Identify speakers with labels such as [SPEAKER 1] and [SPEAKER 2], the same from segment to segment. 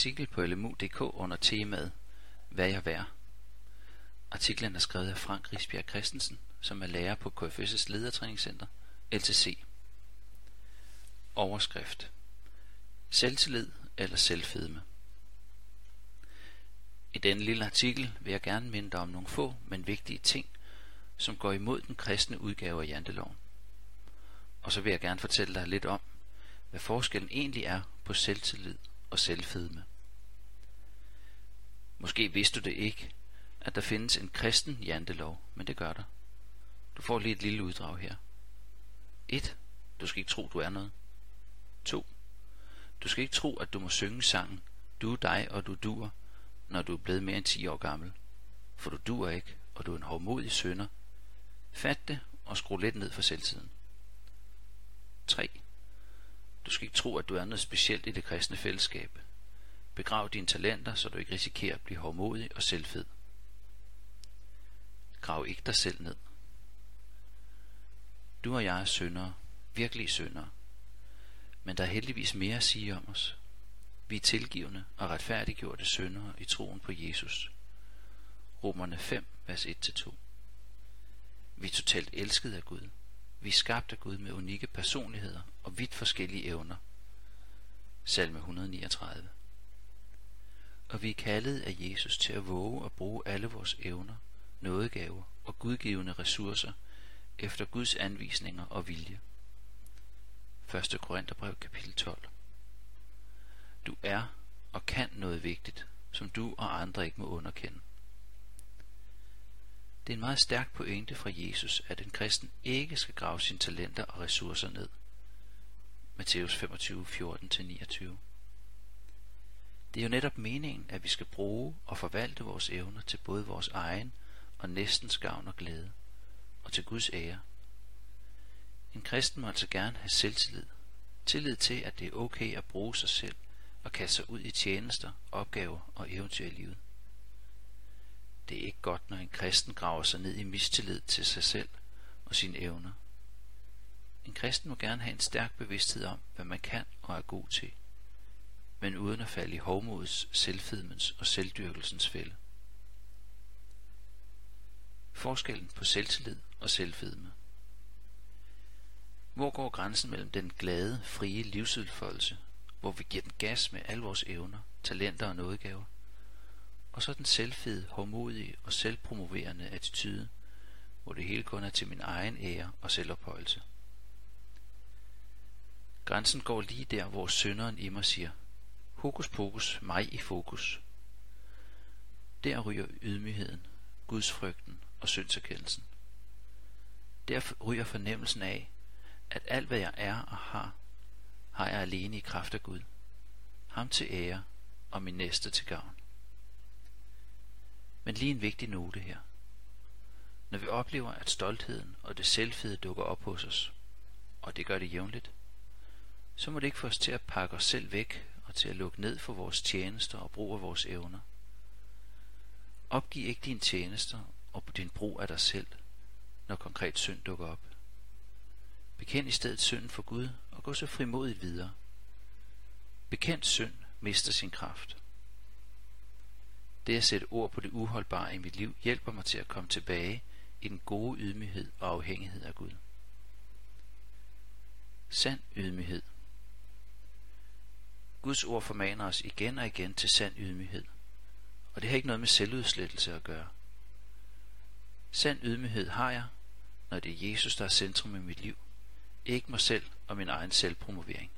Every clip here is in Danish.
[SPEAKER 1] artikel på lmu.dk under temaet Hvad jeg vær. Artiklen er skrevet af Frank Risbjerg Christensen, som er lærer på KFS' ledertræningscenter, LTC. Overskrift Selvtillid eller selvfedme I denne lille artikel vil jeg gerne minde dig om nogle få, men vigtige ting, som går imod den kristne udgave af janteloven. Og så vil jeg gerne fortælle dig lidt om, hvad forskellen egentlig er på selvtillid og selvfedme. Måske vidste du det ikke, at der findes en kristen jantelov, men det gør der. Du får lige et lille uddrag her. 1. Du skal ikke tro, du er noget. 2. Du skal ikke tro, at du må synge sangen Du er dig, og du dur, når du er blevet mere end 10 år gammel. For du dur ikke, og du er en hårdmodig sønder. Fat det og skru lidt ned for selvtiden. 3. Du skal ikke tro, at du er noget specielt i det kristne fællesskab. Begrav dine talenter, så du ikke risikerer at blive hårdmodig og selvfed. Grav ikke dig selv ned. Du og jeg er syndere, virkelige syndere. Men der er heldigvis mere at sige om os. Vi er tilgivende og retfærdiggjorte syndere i troen på Jesus. Romerne 5, vers 1-2. Vi er totalt elskede af Gud. Vi er skabt af Gud med unikke personligheder og vidt forskellige evner. Salme 139. Og vi er kaldet af Jesus til at våge at bruge alle vores evner, nådegaver og gudgivende ressourcer efter Guds anvisninger og vilje. 1. Korintherbrev kapitel 12 Du er og kan noget vigtigt, som du og andre ikke må underkende. Det er en meget stærk pointe fra Jesus, at en kristen ikke skal grave sine talenter og ressourcer ned. Matthæus 25, 14-29 Det er jo netop meningen, at vi skal bruge og forvalte vores evner til både vores egen og næstens gavn og glæde, og til Guds ære. En kristen må altså gerne have selvtillid, tillid til, at det er okay at bruge sig selv og kaste sig ud i tjenester, opgaver og eventyr i livet. Det er ikke godt, når en kristen graver sig ned i mistillid til sig selv og sine evner. En kristen må gerne have en stærk bevidsthed om, hvad man kan og er god til, men uden at falde i hovmodets, selvfedmens og selvdyrkelsens fælde. Forskellen på selvtillid og selvfedme Hvor går grænsen mellem den glade, frie livsudfoldelse, hvor vi giver den gas med alle vores evner, talenter og nådegaver, og så den selvfede, hårdmodige og selvpromoverende attitude, hvor det hele kun er til min egen ære og selvophøjelse. Grænsen går lige der, hvor synderen i mig siger, hokus pokus, mig i fokus. Der ryger ydmygheden, gudsfrygten og syndserkendelsen. Der ryger fornemmelsen af, at alt hvad jeg er og har, har jeg alene i kraft af Gud. Ham til ære og min næste til gavn. Men lige en vigtig note her. Når vi oplever, at stoltheden og det selvfede dukker op hos os, og det gør det jævnligt, så må det ikke få os til at pakke os selv væk og til at lukke ned for vores tjenester og brug af vores evner. Opgiv ikke dine tjenester og din brug af dig selv, når konkret synd dukker op. Bekend i stedet synden for Gud og gå så frimodigt videre. Bekendt synd mister sin kraft. Det at sætte ord på det uholdbare i mit liv hjælper mig til at komme tilbage i den gode ydmyghed og afhængighed af Gud. Sand ydmyghed Guds ord formaner os igen og igen til sand ydmyghed, og det har ikke noget med selvudslettelse at gøre. Sand ydmyghed har jeg, når det er Jesus, der er centrum i mit liv, ikke mig selv og min egen selvpromovering.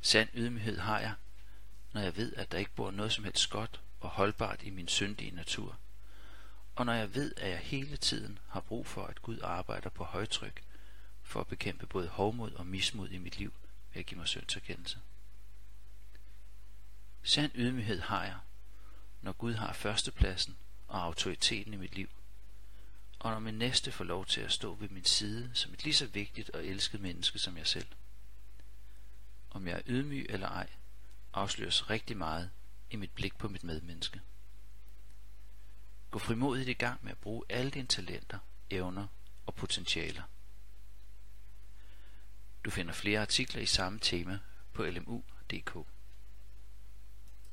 [SPEAKER 1] Sand ydmyghed har jeg, når jeg ved, at der ikke bor noget som helst godt og holdbart i min syndige natur, og når jeg ved, at jeg hele tiden har brug for, at Gud arbejder på højtryk for at bekæmpe både hovmod og mismod i mit liv ved at give mig syndserkendelse. Sand ydmyghed har jeg, når Gud har førstepladsen og autoriteten i mit liv, og når min næste får lov til at stå ved min side som et lige så vigtigt og elsket menneske som jeg selv. Om jeg er ydmyg eller ej, afsløres rigtig meget i mit blik på mit medmenneske. Gå frimodigt i gang med at bruge alle dine talenter, evner og potentialer. Du finder flere artikler i samme tema på lmu.dk.